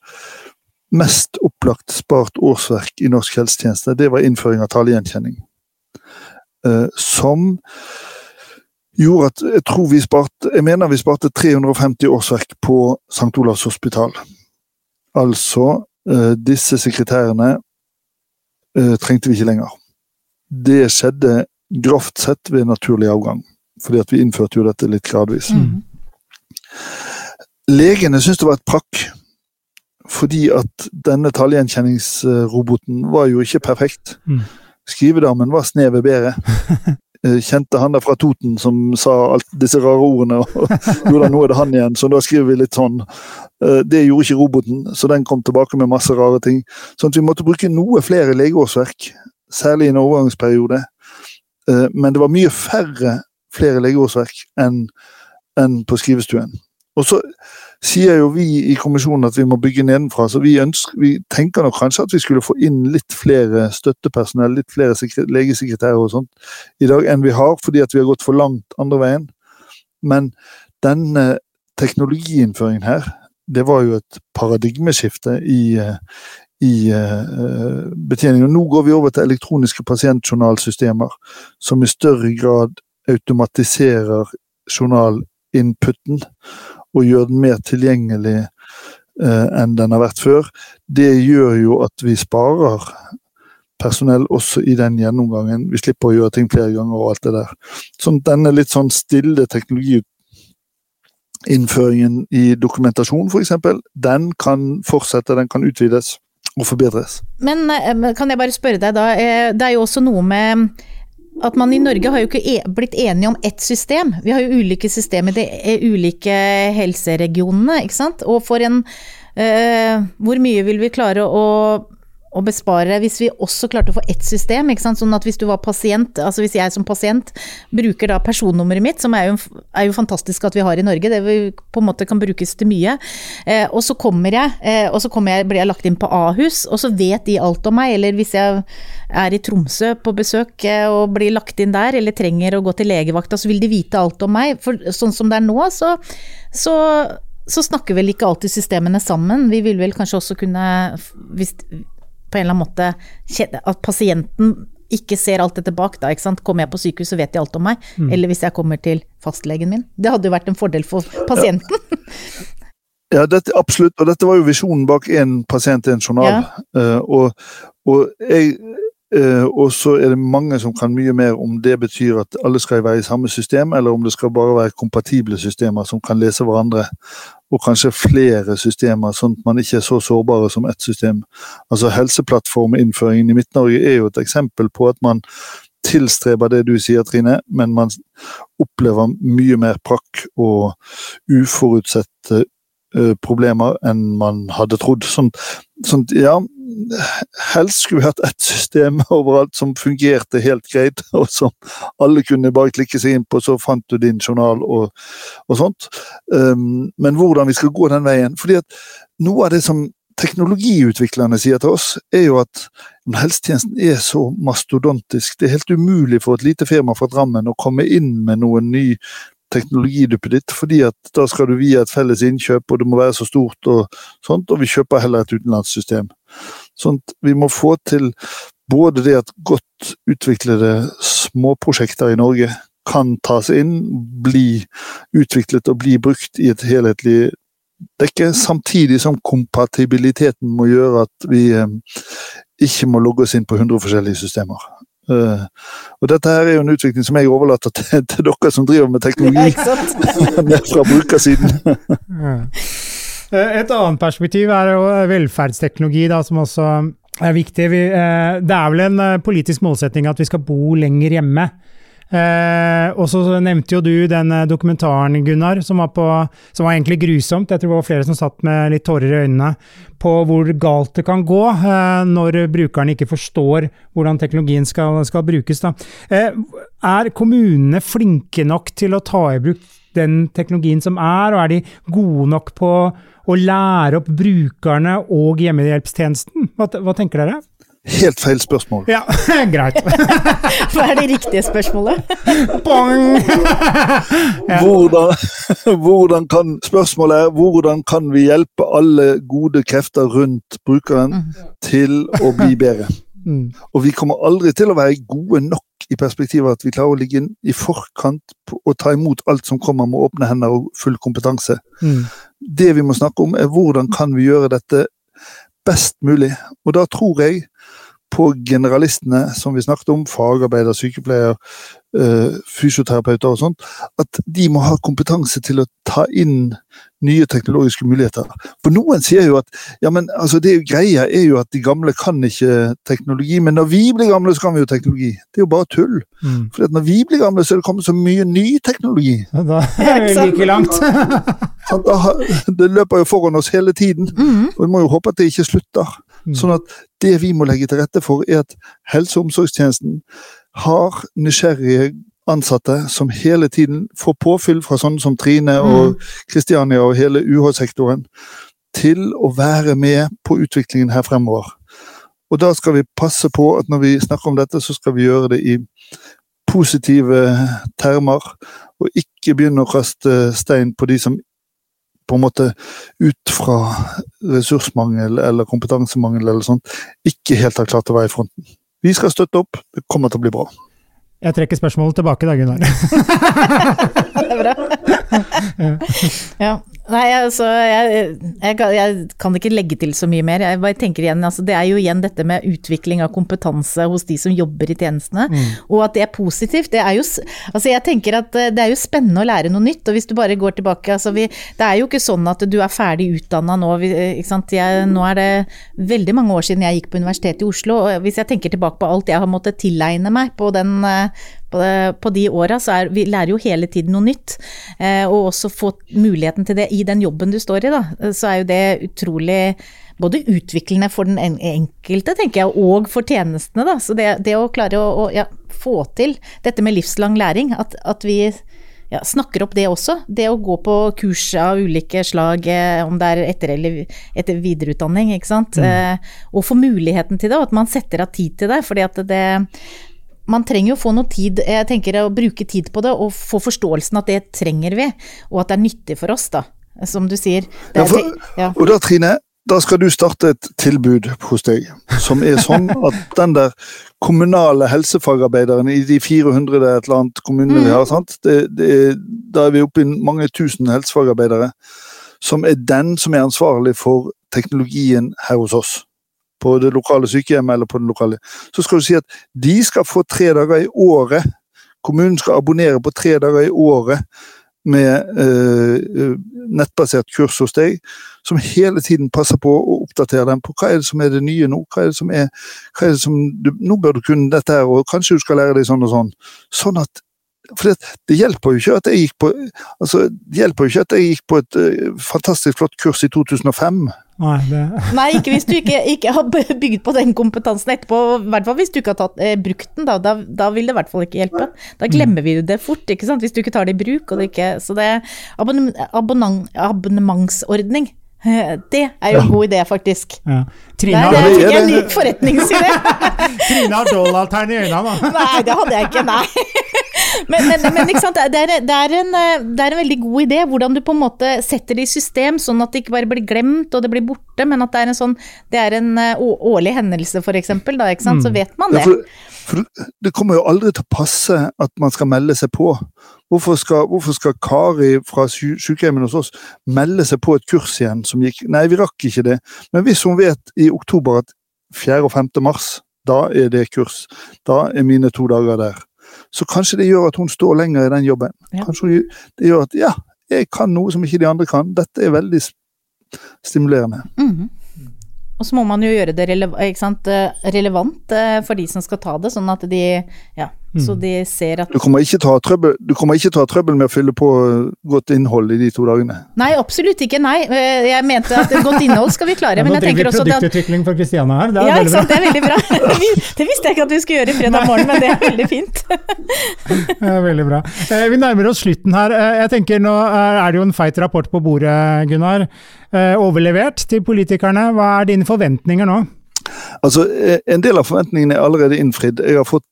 mest opplagt spart årsverk i norsk helsetjeneste. Det var innføring av talegjenkjenning. Uh, som gjorde at jeg tror vi sparte Jeg mener vi sparte 350 årsverk på St. Olavs hospital. Altså, uh, disse sekretærene uh, trengte vi ikke lenger. Det skjedde grovt sett ved naturlig avgang, fordi at vi innførte jo dette litt gradvis. Mm. Legene syntes det var et prakk, fordi at denne tallgjenkjenningsroboten var jo ikke perfekt. Mm. Skrivedammen var snevet bedre. [LAUGHS] Eh, kjente han der fra Toten som sa alt disse rare ordene. og jo da, nå er det han igjen, så da skriver vi litt sånn. Eh, det gjorde ikke roboten, så den kom tilbake med masse rare ting. Sånn at vi måtte bruke noe flere legeårsverk, særlig i en overgangsperiode. Eh, men det var mye færre flere legeårsverk enn på skrivestuen. Og så sier jo vi i kommisjonen at vi må bygge nedenfra, så vi, ønsker, vi tenker nok kanskje at vi skulle få inn litt flere støttepersonell, litt flere legesekretærer og sånt i dag enn vi har, fordi at vi har gått for langt andre veien. Men denne teknologiinnføringen her, det var jo et paradigmeskifte i, i uh, betjeningen. Nå går vi over til elektroniske pasientjournalsystemer som i større grad automatiserer journalinputen og gjøre den mer tilgjengelig eh, enn den har vært før. Det gjør jo at vi sparer personell også i den gjennomgangen. Vi slipper å gjøre ting flere ganger og alt det der. Sånn denne litt sånn stille teknologiinnføringen i dokumentasjon f.eks., den kan fortsette, den kan utvides og forbedres. Men eh, kan jeg bare spørre deg da, eh, det er jo også noe med at man i Norge har jo ikke e blitt enige om ett system. Vi har jo ulike systemer i de ulike helseregionene, ikke sant. Og for en øh, Hvor mye vil vi klare å å bespare hvis vi også klarte å få ett system. Sånn at hvis du var pasient, altså hvis jeg som pasient bruker da personnummeret mitt, som er jo, er jo, fantastisk at vi har i Norge, det vi på en måte kan brukes til mye. Eh, og så kommer jeg, eh, og så jeg, blir jeg lagt inn på Ahus, og så vet de alt om meg. Eller hvis jeg er i Tromsø på besøk eh, og blir lagt inn der, eller trenger å gå til legevakta, så vil de vite alt om meg. For sånn som det er nå, så, så så snakker vel ikke alltid systemene sammen. Vi vil vel kanskje også kunne, hvis, på en eller annen måte At pasienten ikke ser alt dette bak, da. ikke sant? Kommer jeg på sykehus, så vet de alt om meg. Mm. Eller hvis jeg kommer til fastlegen min. Det hadde jo vært en fordel for pasienten. Ja, [LAUGHS] dette, absolutt. Og dette var jo visjonen bak én pasient, én journal. Ja. Uh, og, og, jeg uh, og så er det mange som kan mye mer om det betyr at alle skal være i samme system, eller om det skal bare være kompatible systemer som kan lese hverandre og kanskje flere systemer, sånn at man ikke er så sårbare som ett system. Altså Helseplattforminnføringen i Midt-Norge er jo et eksempel på at man tilstreber det du sier, Trine, men man opplever mye mer prakk og uforutsette uh, problemer enn man hadde trodd. Sånn, sånn ja, helst skulle hatt ett system overalt som fungerte helt greit, [LAUGHS] og som alle kunne bare klikke seg inn på, så fant du din journal og, og sånt. Um, men hvordan vi skal gå den veien fordi at noe av det som teknologiutviklerne sier til oss, er jo at helsetjenesten er så mastodontisk. Det er helt umulig for et lite firma fra Drammen å komme inn med noen ny teknologiduppet fordi at da skal du via et felles innkjøp, og det må være så stort og sånt, og vi kjøper heller et utenlandssystem. Sånn at vi må få til både det at godt utviklede småprosjekter i Norge kan tas inn, bli utviklet og bli brukt i et helhetlig dekke, samtidig som kompatibiliteten må gjøre at vi eh, ikke må logge oss inn på 100 forskjellige systemer. Uh, og dette her er jo en utvikling som jeg overlater til, til dere som driver med teknologi. Ja, [LAUGHS] fra brukersiden. [LAUGHS] Eh, et annet perspektiv er jo velferdsteknologi, da, som også er viktig. Vi, uh, det er vel en politisk målsetting at vi skal bo lenger hjemme. Eh, og så nevnte jo du den eh, dokumentaren, Gunnar, som var, på, som var, egentlig grusomt. Jeg tror det var flere som satt med litt tårer i øynene. På hvor galt det kan gå eh, når brukerne ikke forstår hvordan teknologien skal, skal brukes. Eh, er kommunene flinke nok til å ta i bruk den teknologien som er, og er de gode nok på å lære opp brukerne og hjemmehjelpstjenesten? Hva, hva tenker dere? Helt feil spørsmål. Ja, [LAUGHS] greit. [LAUGHS] Hva er det riktige spørsmålet? Bong! [LAUGHS] ja. hvordan, hvordan, kan Spørsmålet er hvordan kan vi hjelpe alle gode krefter rundt brukeren mm. til å bli bedre? Mm. Og vi kommer aldri til å være gode nok i perspektivet at vi klarer å ligge i forkant og ta imot alt som kommer med åpne hender og full kompetanse. Mm. Det vi må snakke om, er hvordan kan vi gjøre dette best mulig. Og da tror jeg på generalistene som vi snakket om, fagarbeider, sykepleier, fysioterapeuter og sånt, at de må ha kompetanse til å ta inn nye teknologiske muligheter. For noen sier jo at ja, men altså det greia er jo at de gamle kan ikke teknologi, men når vi blir gamle, så kan vi jo teknologi. Det er jo bare tull. Mm. For når vi blir gamle, så er det kommet så mye ny teknologi. Ja, da [LAUGHS] er vi like langt. [LAUGHS] det løper jo foran oss hele tiden, mm. og vi må jo håpe at det ikke slutter. Mm. Sånn at det vi må legge til rette for, er at helse- og omsorgstjenesten har nysgjerrige ansatte som hele tiden får påfyll fra sånne som Trine og Kristiania mm. og hele UH-sektoren til å være med på utviklingen her fremover. Og da skal vi passe på at når vi snakker om dette, så skal vi gjøre det i positive termer, og ikke begynne å kaste stein på de som på en måte ut fra ressursmangel eller kompetansemangel eller sånt, ikke helt har klart å være i fronten. Vi skal støtte opp, det kommer til å bli bra. Jeg trekker spørsmålet tilbake da, Gunnar. [LAUGHS] det er bra. ja. Nei, altså jeg, jeg, jeg, kan ikke legge til så mye mer. Jeg bare tenker igjen, altså, Det er jo igjen dette med utvikling av kompetanse hos de som jobber i tjenestene. Mm. Og at det er positivt. Det er jo altså jeg tenker at eh, det er jo spennende å lære noe nytt. Og hvis du bare går tilbake altså vi, Det er jo ikke sånn at du er ferdig utdanna nå. Jeg, nå er det veldig mange år siden jeg gikk på Universitetet i Oslo. og Hvis jeg tenker tilbake på alt jeg har måttet tilegne meg på den eh, på, de åra, så er vi lærer jo hele tiden noe nytt. Eh, og også få muligheten til det i den jobben du står i, da. Så er jo det utrolig både utviklende for den enkelte, tenker jeg, og for tjenestene. Da. Så det, det å klare å, å ja, få til dette med livslang læring, at, at vi ja, snakker opp det også. Det å gå på kurs av ulike slag, eh, om det er etter- eller etter videreutdanning, ikke sant. Mm. Eh, og få muligheten til det, og at man setter av tid til det. fordi at det, man trenger jo få noe tid, jeg tenker å bruke tid på det, og få forståelsen at det trenger vi, og at det er nyttig for oss, da. Som du sier. Ja, for, ja. Og da, Trine, da skal du starte et tilbud hos deg som er sånn at den der kommunale helsefagarbeideren i de 400 et eller annet kommunene mm. vi har, sant? Det, det er, da er vi oppe i mange tusen helsefagarbeidere, som er den som er ansvarlig for teknologien her hos oss på det lokale sykehjemmet eller på det lokale Så skal du si at de skal få tre dager i året. Kommunen skal abonnere på tre dager i året med eh, nettbasert kurs hos deg, som hele tiden passer på å oppdatere dem på hva er det som er det nye nå. hva er det som er, er det som du, Nå bør du kunne dette her, og kanskje du skal lære deg sånn og sånn. Sånn at for det, det, hjelper jo ikke at jeg gikk på altså, det hjelper jo ikke at jeg gikk på et uh, fantastisk flott kurs i 2005. Nei, det... Nei ikke hvis du ikke, ikke, har bygd på den kompetansen etterpå. I hvert fall hvis du ikke har tatt, eh, brukt den, da, da, da, vil det i hvert fall ikke hjelpe. Da glemmer vi det fort, ikke sant? hvis du ikke tar det i bruk. Ikke, så det er abonn abonnementsordning [LAUGHS] det er jo en god idé, faktisk. Ja. Trine, nei, det er ikke en ny forretningsidé. [LAUGHS] Trine har dollartegn i øynene, da. nei, det hadde jeg ikke, nei. Men, men, men det, er, det, er en, det, er, en, veldig god idé hvordan du på en måte setter det i system, sånn at det ikke bare blir glemt og det blir borte, men at det er en sånn Det er en årlig hendelse, for eksempel, da, ikke sant? så mm. vet man det. Ja, for, for det kommer jo aldri til å passe at man skal melde seg på. Hvorfor skal, hvorfor skal Kari fra sykehjemmet hos oss melde seg på et kurs igjen som gikk Nei, vi rakk ikke det. Men hvis hun vet i oktober at 4. og 5. mars, da er det kurs. Da er mine to dager der. Så kanskje det gjør at hun står lenger i den jobben. Ja. Kanskje det gjør at ja, jeg kan noe som ikke de andre kan. Dette er veldig stimulerende. Mm -hmm. Og så må man jo gjøre det eh, relevant eh, for de som skal ta det, sånn at de ja, Så de ser at Du kommer, ikke ta trøbbel, du kommer ikke ta trøbbel med å fylle på godt innhold i de to dagene? Nei, absolutt ikke. Nei. Eh, jeg mente at godt innhold skal vi klare. Ja, men nå jeg driver tenker vi også at produktutvikling for Kristiana her. Det er ja, veldig sant. Det er veldig bra. [LAUGHS] Det visste jeg ikke at vi skulle gjøre i fredag morgen, men det er veldig fint. [LAUGHS] Ja, veldig bra. Eh, Vi nærmer oss slutten her. Eh, Jeg tenker Nå er det jo en feit rapport på bordet, Gunnar. Overlevert til politikerne. Hva er dine forventninger nå? Altså, En del av forventningene er allerede innfridd. Jeg har fått,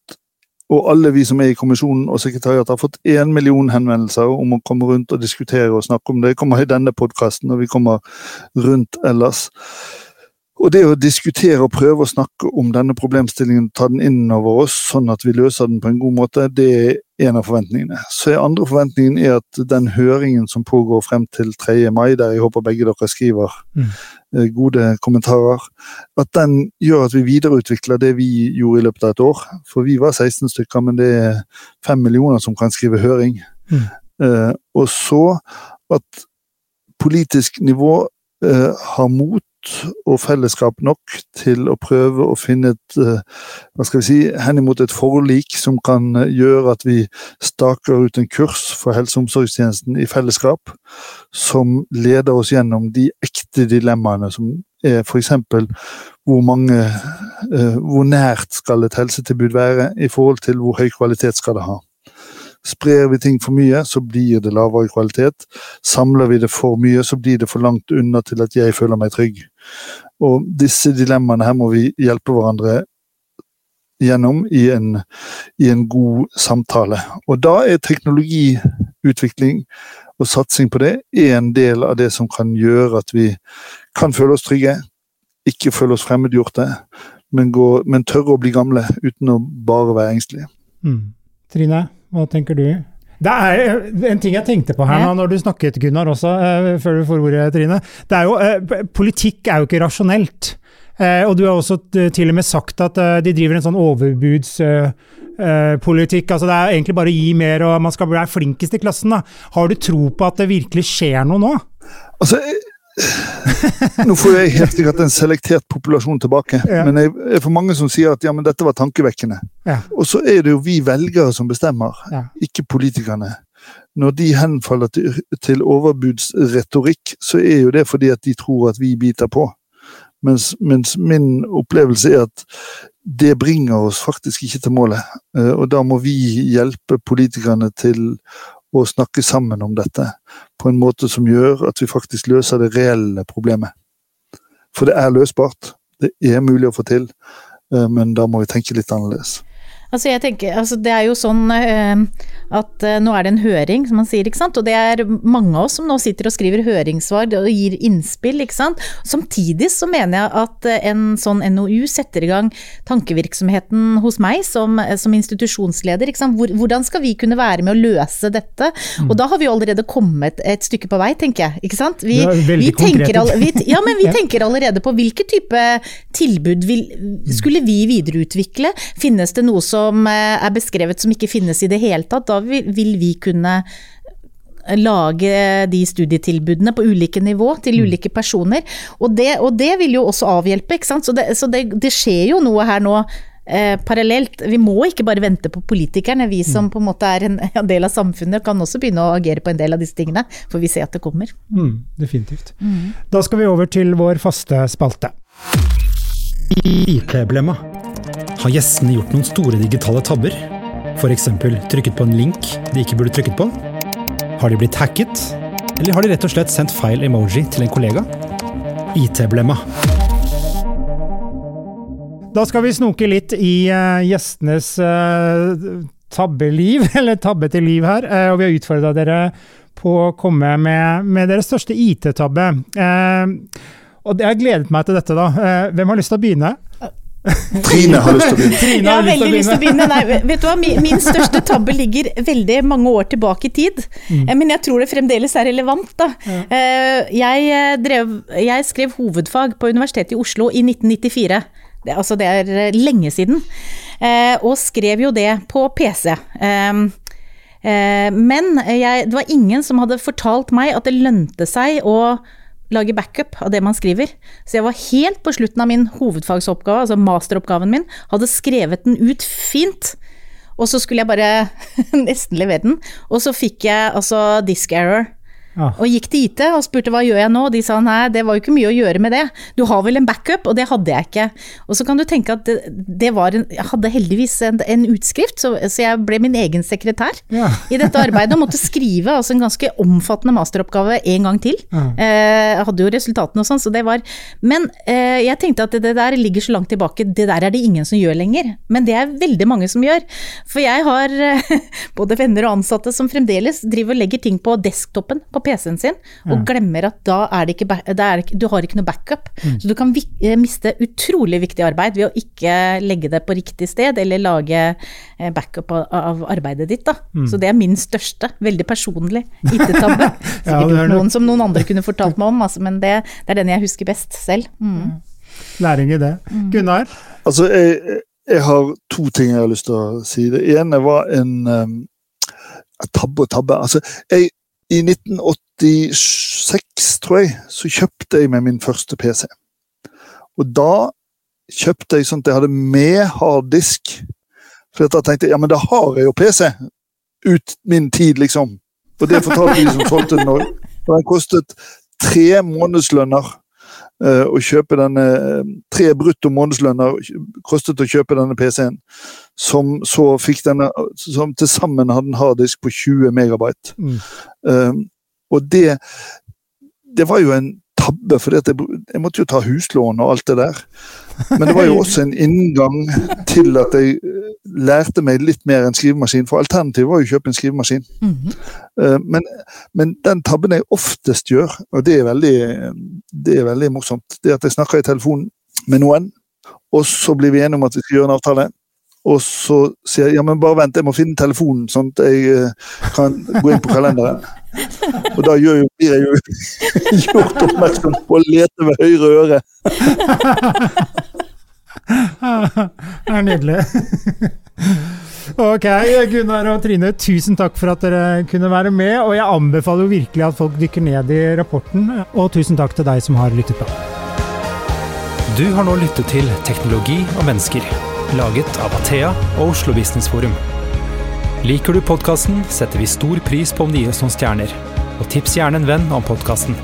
og alle vi som er i kommisjonen og sekretariatet har fått én million henvendelser om å komme rundt og diskutere og snakke om det. Jeg kommer i denne podkasten, og vi kommer rundt ellers. Og det å diskutere og prøve å snakke om denne problemstillingen, ta den inn over oss, sånn at vi løser den på en god måte, det er en av forventningene. Så er andre forventningen er at den høringen som pågår frem til 3. mai, der jeg håper begge dere skriver Mm. eh, gode kommentarer, at den gjør at vi videreutvikler det vi gjorde i løpet av et år. For vi var 16 stykker, men det er 5 millioner som kan skrive høring. Mm. Eh, og så at politisk nivå eh, har mot og fellesskap nok til å prøve å finne et eh, hva skal vi si, henimot et forlik som kan eh, gjøre at vi staker ut en kurs for helse- og omsorgstjenesten i fellesskap, som leder oss gjennom de ekte dilemmaene som er f.eks. hvor mange eh, Hvor nært skal et helsetilbud være i forhold til hvor høy kvalitet skal det ha. Sprer vi ting for mye, så blir det lavere kvalitet. Samler vi det for mye, så blir det for langt unna til at jeg føler meg trygg. Og disse dilemmaene her må vi hjelpe hverandre gjennom i en, i en god samtale. Og da er teknologiutvikling og satsing på det en del av det som kan gjøre at vi kan føle oss trygge, ikke føle oss fremmedgjorte, men, men tørre å bli gamle uten å bare være engstelige. Mm. Trine, hva tenker du? Det er en ting jeg tenkte på her nå, når du snakket, Gunnar, også, eh, før du får ordet, Trine. Det er jo, eh, politikk er jo ikke rasjonelt. Eh, og du har også til og med sagt at de driver en sånn overbudspolitikk. Eh, politikk. altså Det er egentlig bare å gi mer, og man skal være flinkest i klassen. da. Har du tro på at det virkelig skjer noe nå? Altså, [LAUGHS] nå får jeg helt sikkert en selektert populasjon tilbake, Ja. men jeg er for mange som sier at ja, men dette var tankevekkende. Ja. Og så er det jo vi velgere som bestemmer, Ja. ikke politikerne. Når de henfaller til, til overbudsretorikk, så er jo det fordi at de tror at vi biter på. Mens, mens min opplevelse er at det bringer oss faktisk ikke til målet. Eh, Og da må vi hjelpe politikerne til å snakke sammen om dette på en måte som gjør at vi faktisk løser det reelle problemet. For det er løsbart. Det er mulig å få til, eh, men da må vi tenke litt annerledes. Altså jeg tenker, altså det er jo sånn eh, at eh, nå er det en høring, som man sier, ikke sant. Og det er mange av oss som nå sitter og skriver høringssvar og gir innspill, ikke sant. Samtidig så mener jeg at eh, en sånn NOU setter i gang tankevirksomheten hos meg som, som institusjonsleder. Ikke sant? Hvor, hvordan skal vi kunne være med å løse dette? Og da har vi allerede kommet et stykke på vei, tenker jeg. Ikke sant? Vi, vi tenker, all, vi, ja, men vi [LAUGHS] tenker allerede på hvilke type tilbud vil, skulle vi videreutvikle? Finnes det noe som eh, er beskrevet som ikke finnes i det hele tatt? Da vil, vi kunne lage de studietilbudene på ulike nivå til ulike personer. Og det, og det vil jo også avhjelpe, ikke sant. Så det, så det, det skjer jo noe her nå. Eh, parallelt. Vi må ikke bare vente på politikerne. Vi som på en måte er en, [LAUGHS] en del av samfunnet kan også begynne å agere på en del av disse tingene. For vi ser at det kommer. Mm, definitivt. Da skal vi over til vår faste spalte. IT-blemma. Har gjestene gjort noen store digitale tabber? F.eks. trykket på en link de ikke burde trykket på? Har de blitt hacket? Eller har de rett og slett sendt feil emoji til en kollega? IT-blemma. Da skal vi snoke litt i uh, gjestenes uh, tabbeliv, [LAUGHS] eller tabbete liv her. Uh, og vi har utfordra dere på å komme med, med deres største IT-tabbe. Og jeg har gledet meg til dette, da. Hvem har lyst til å begynne? Trine har lyst til å begynne. [LAUGHS] Trine Jeg har har lyst til å veldig lyst til å begynne. begynne. Nei, vet du hva? Min, min største tabbe ligger veldig mange år tilbake i tid. mm. Men jeg tror det fremdeles er relevant. Da. Ja. Jeg, eh, drev, jeg skrev hovedfag på Universitetet i Oslo i 1994. Det, altså det er eh, lenge siden. Eh, Og skrev jo det på PC. Eh, eh, Men jeg, det var ingen som hadde fortalt meg at det lønte seg å lage backup av det man skriver. Så jeg var helt på slutten av min hovedfagsoppgave, altså masteroppgaven min, hadde skrevet den ut fint. og så skulle jeg bare [LAUGHS] nesten levere den, og så fikk jeg altså disk error. Ja. Og gikk til IT og spurte hva gjør jeg nå, og de sa nei, det var jo ikke mye å gjøre med det. Du har vel en backup, og det hadde jeg ikke. Og så kan du tenke at det, det var en Jeg hadde heldigvis en, en utskrift, så, så, jeg ble min egen sekretær Ja. i dette arbeidet, og måtte skrive altså en ganske omfattende masteroppgave en gang til. Ja. Eh, hadde jo resultatene og sånn, så det var Men eh, jeg tenkte at det, det der ligger så langt tilbake, det der er det ingen som gjør lenger. Men det er veldig mange som gjør. For jeg har eh, [LAUGHS] både venner og ansatte som fremdeles driver og legger ting på desktopen på PC-en sin, og glemmer at da er det ikke, det er Du har ikke noe backup. Så du kan vik- eh, miste utrolig viktig arbeid ved å ikke legge det på riktig sted, eller lage eh, backup av, av arbeidet ditt, da. Så det er min største, veldig personlig IT-tabbe. [LAUGHS] Sikkert Ja, det er noen som noen andre kunne fortalt meg om, altså, men det, det er den jeg husker best selv. Mm. Læring i det. Gunnar? Altså, jeg, jeg har to ting jeg har lyst til å si. Det ene var en um, tabbe og tabbe. Altså, jeg, I 1986, tror jeg, så kjøpte jeg meg min første PC. Og da kjøpte jeg sånn at jeg hadde med harddisk. For da tenkte jeg ja, men da har jeg jo PC. Ut min tid, liksom. Og det fortalte de som solgte den òg. Og den kostet tre månedslønner eh, å kjøpe denne eh, Tre brutto månedslønner kostet å kjøpe denne PC-en. Som så fikk denne Som til sammen hadde en harddisk på 20 megabyte. Mm. Um, og det Det var jo en tabbe, for jeg, jeg måtte jo ta huslån og alt det der. Men det var jo også en inngang til at jeg eh, lærte meg litt mer enn skrivemaskin. For alternativet var jo å kjøpe en skrivemaskin. Mhm. Eh, Men, men den tabben jeg oftest gjør, og det er veldig, det er veldig morsomt, det er at jeg snakker i telefonen med noen, og så blir vi enige om at vi skal gjøre en avtale. Og så sier jeg ja, men bare vent, jeg må finne telefonen, sånn at jeg eh, kan gå inn på kalenderen. [LAUGHS] Og da blir jeg jo [LAUGHS] gjort oppmerksom på å lete ved høyre øre. Det er nydelig. Ok, Gunnar og Trine, tusen takk for at dere kunne være med. Og jeg anbefaler jo virkelig at folk dykker ned i rapporten. Og tusen takk til deg som har lyttet på. Du har nå lyttet til Teknologi og mennesker, laget av Athea og Oslo Business Forum. Liker du podkasten, setter vi stor pris på om du gir oss noen stjerner. Og tips gjerne en venn om podkasten.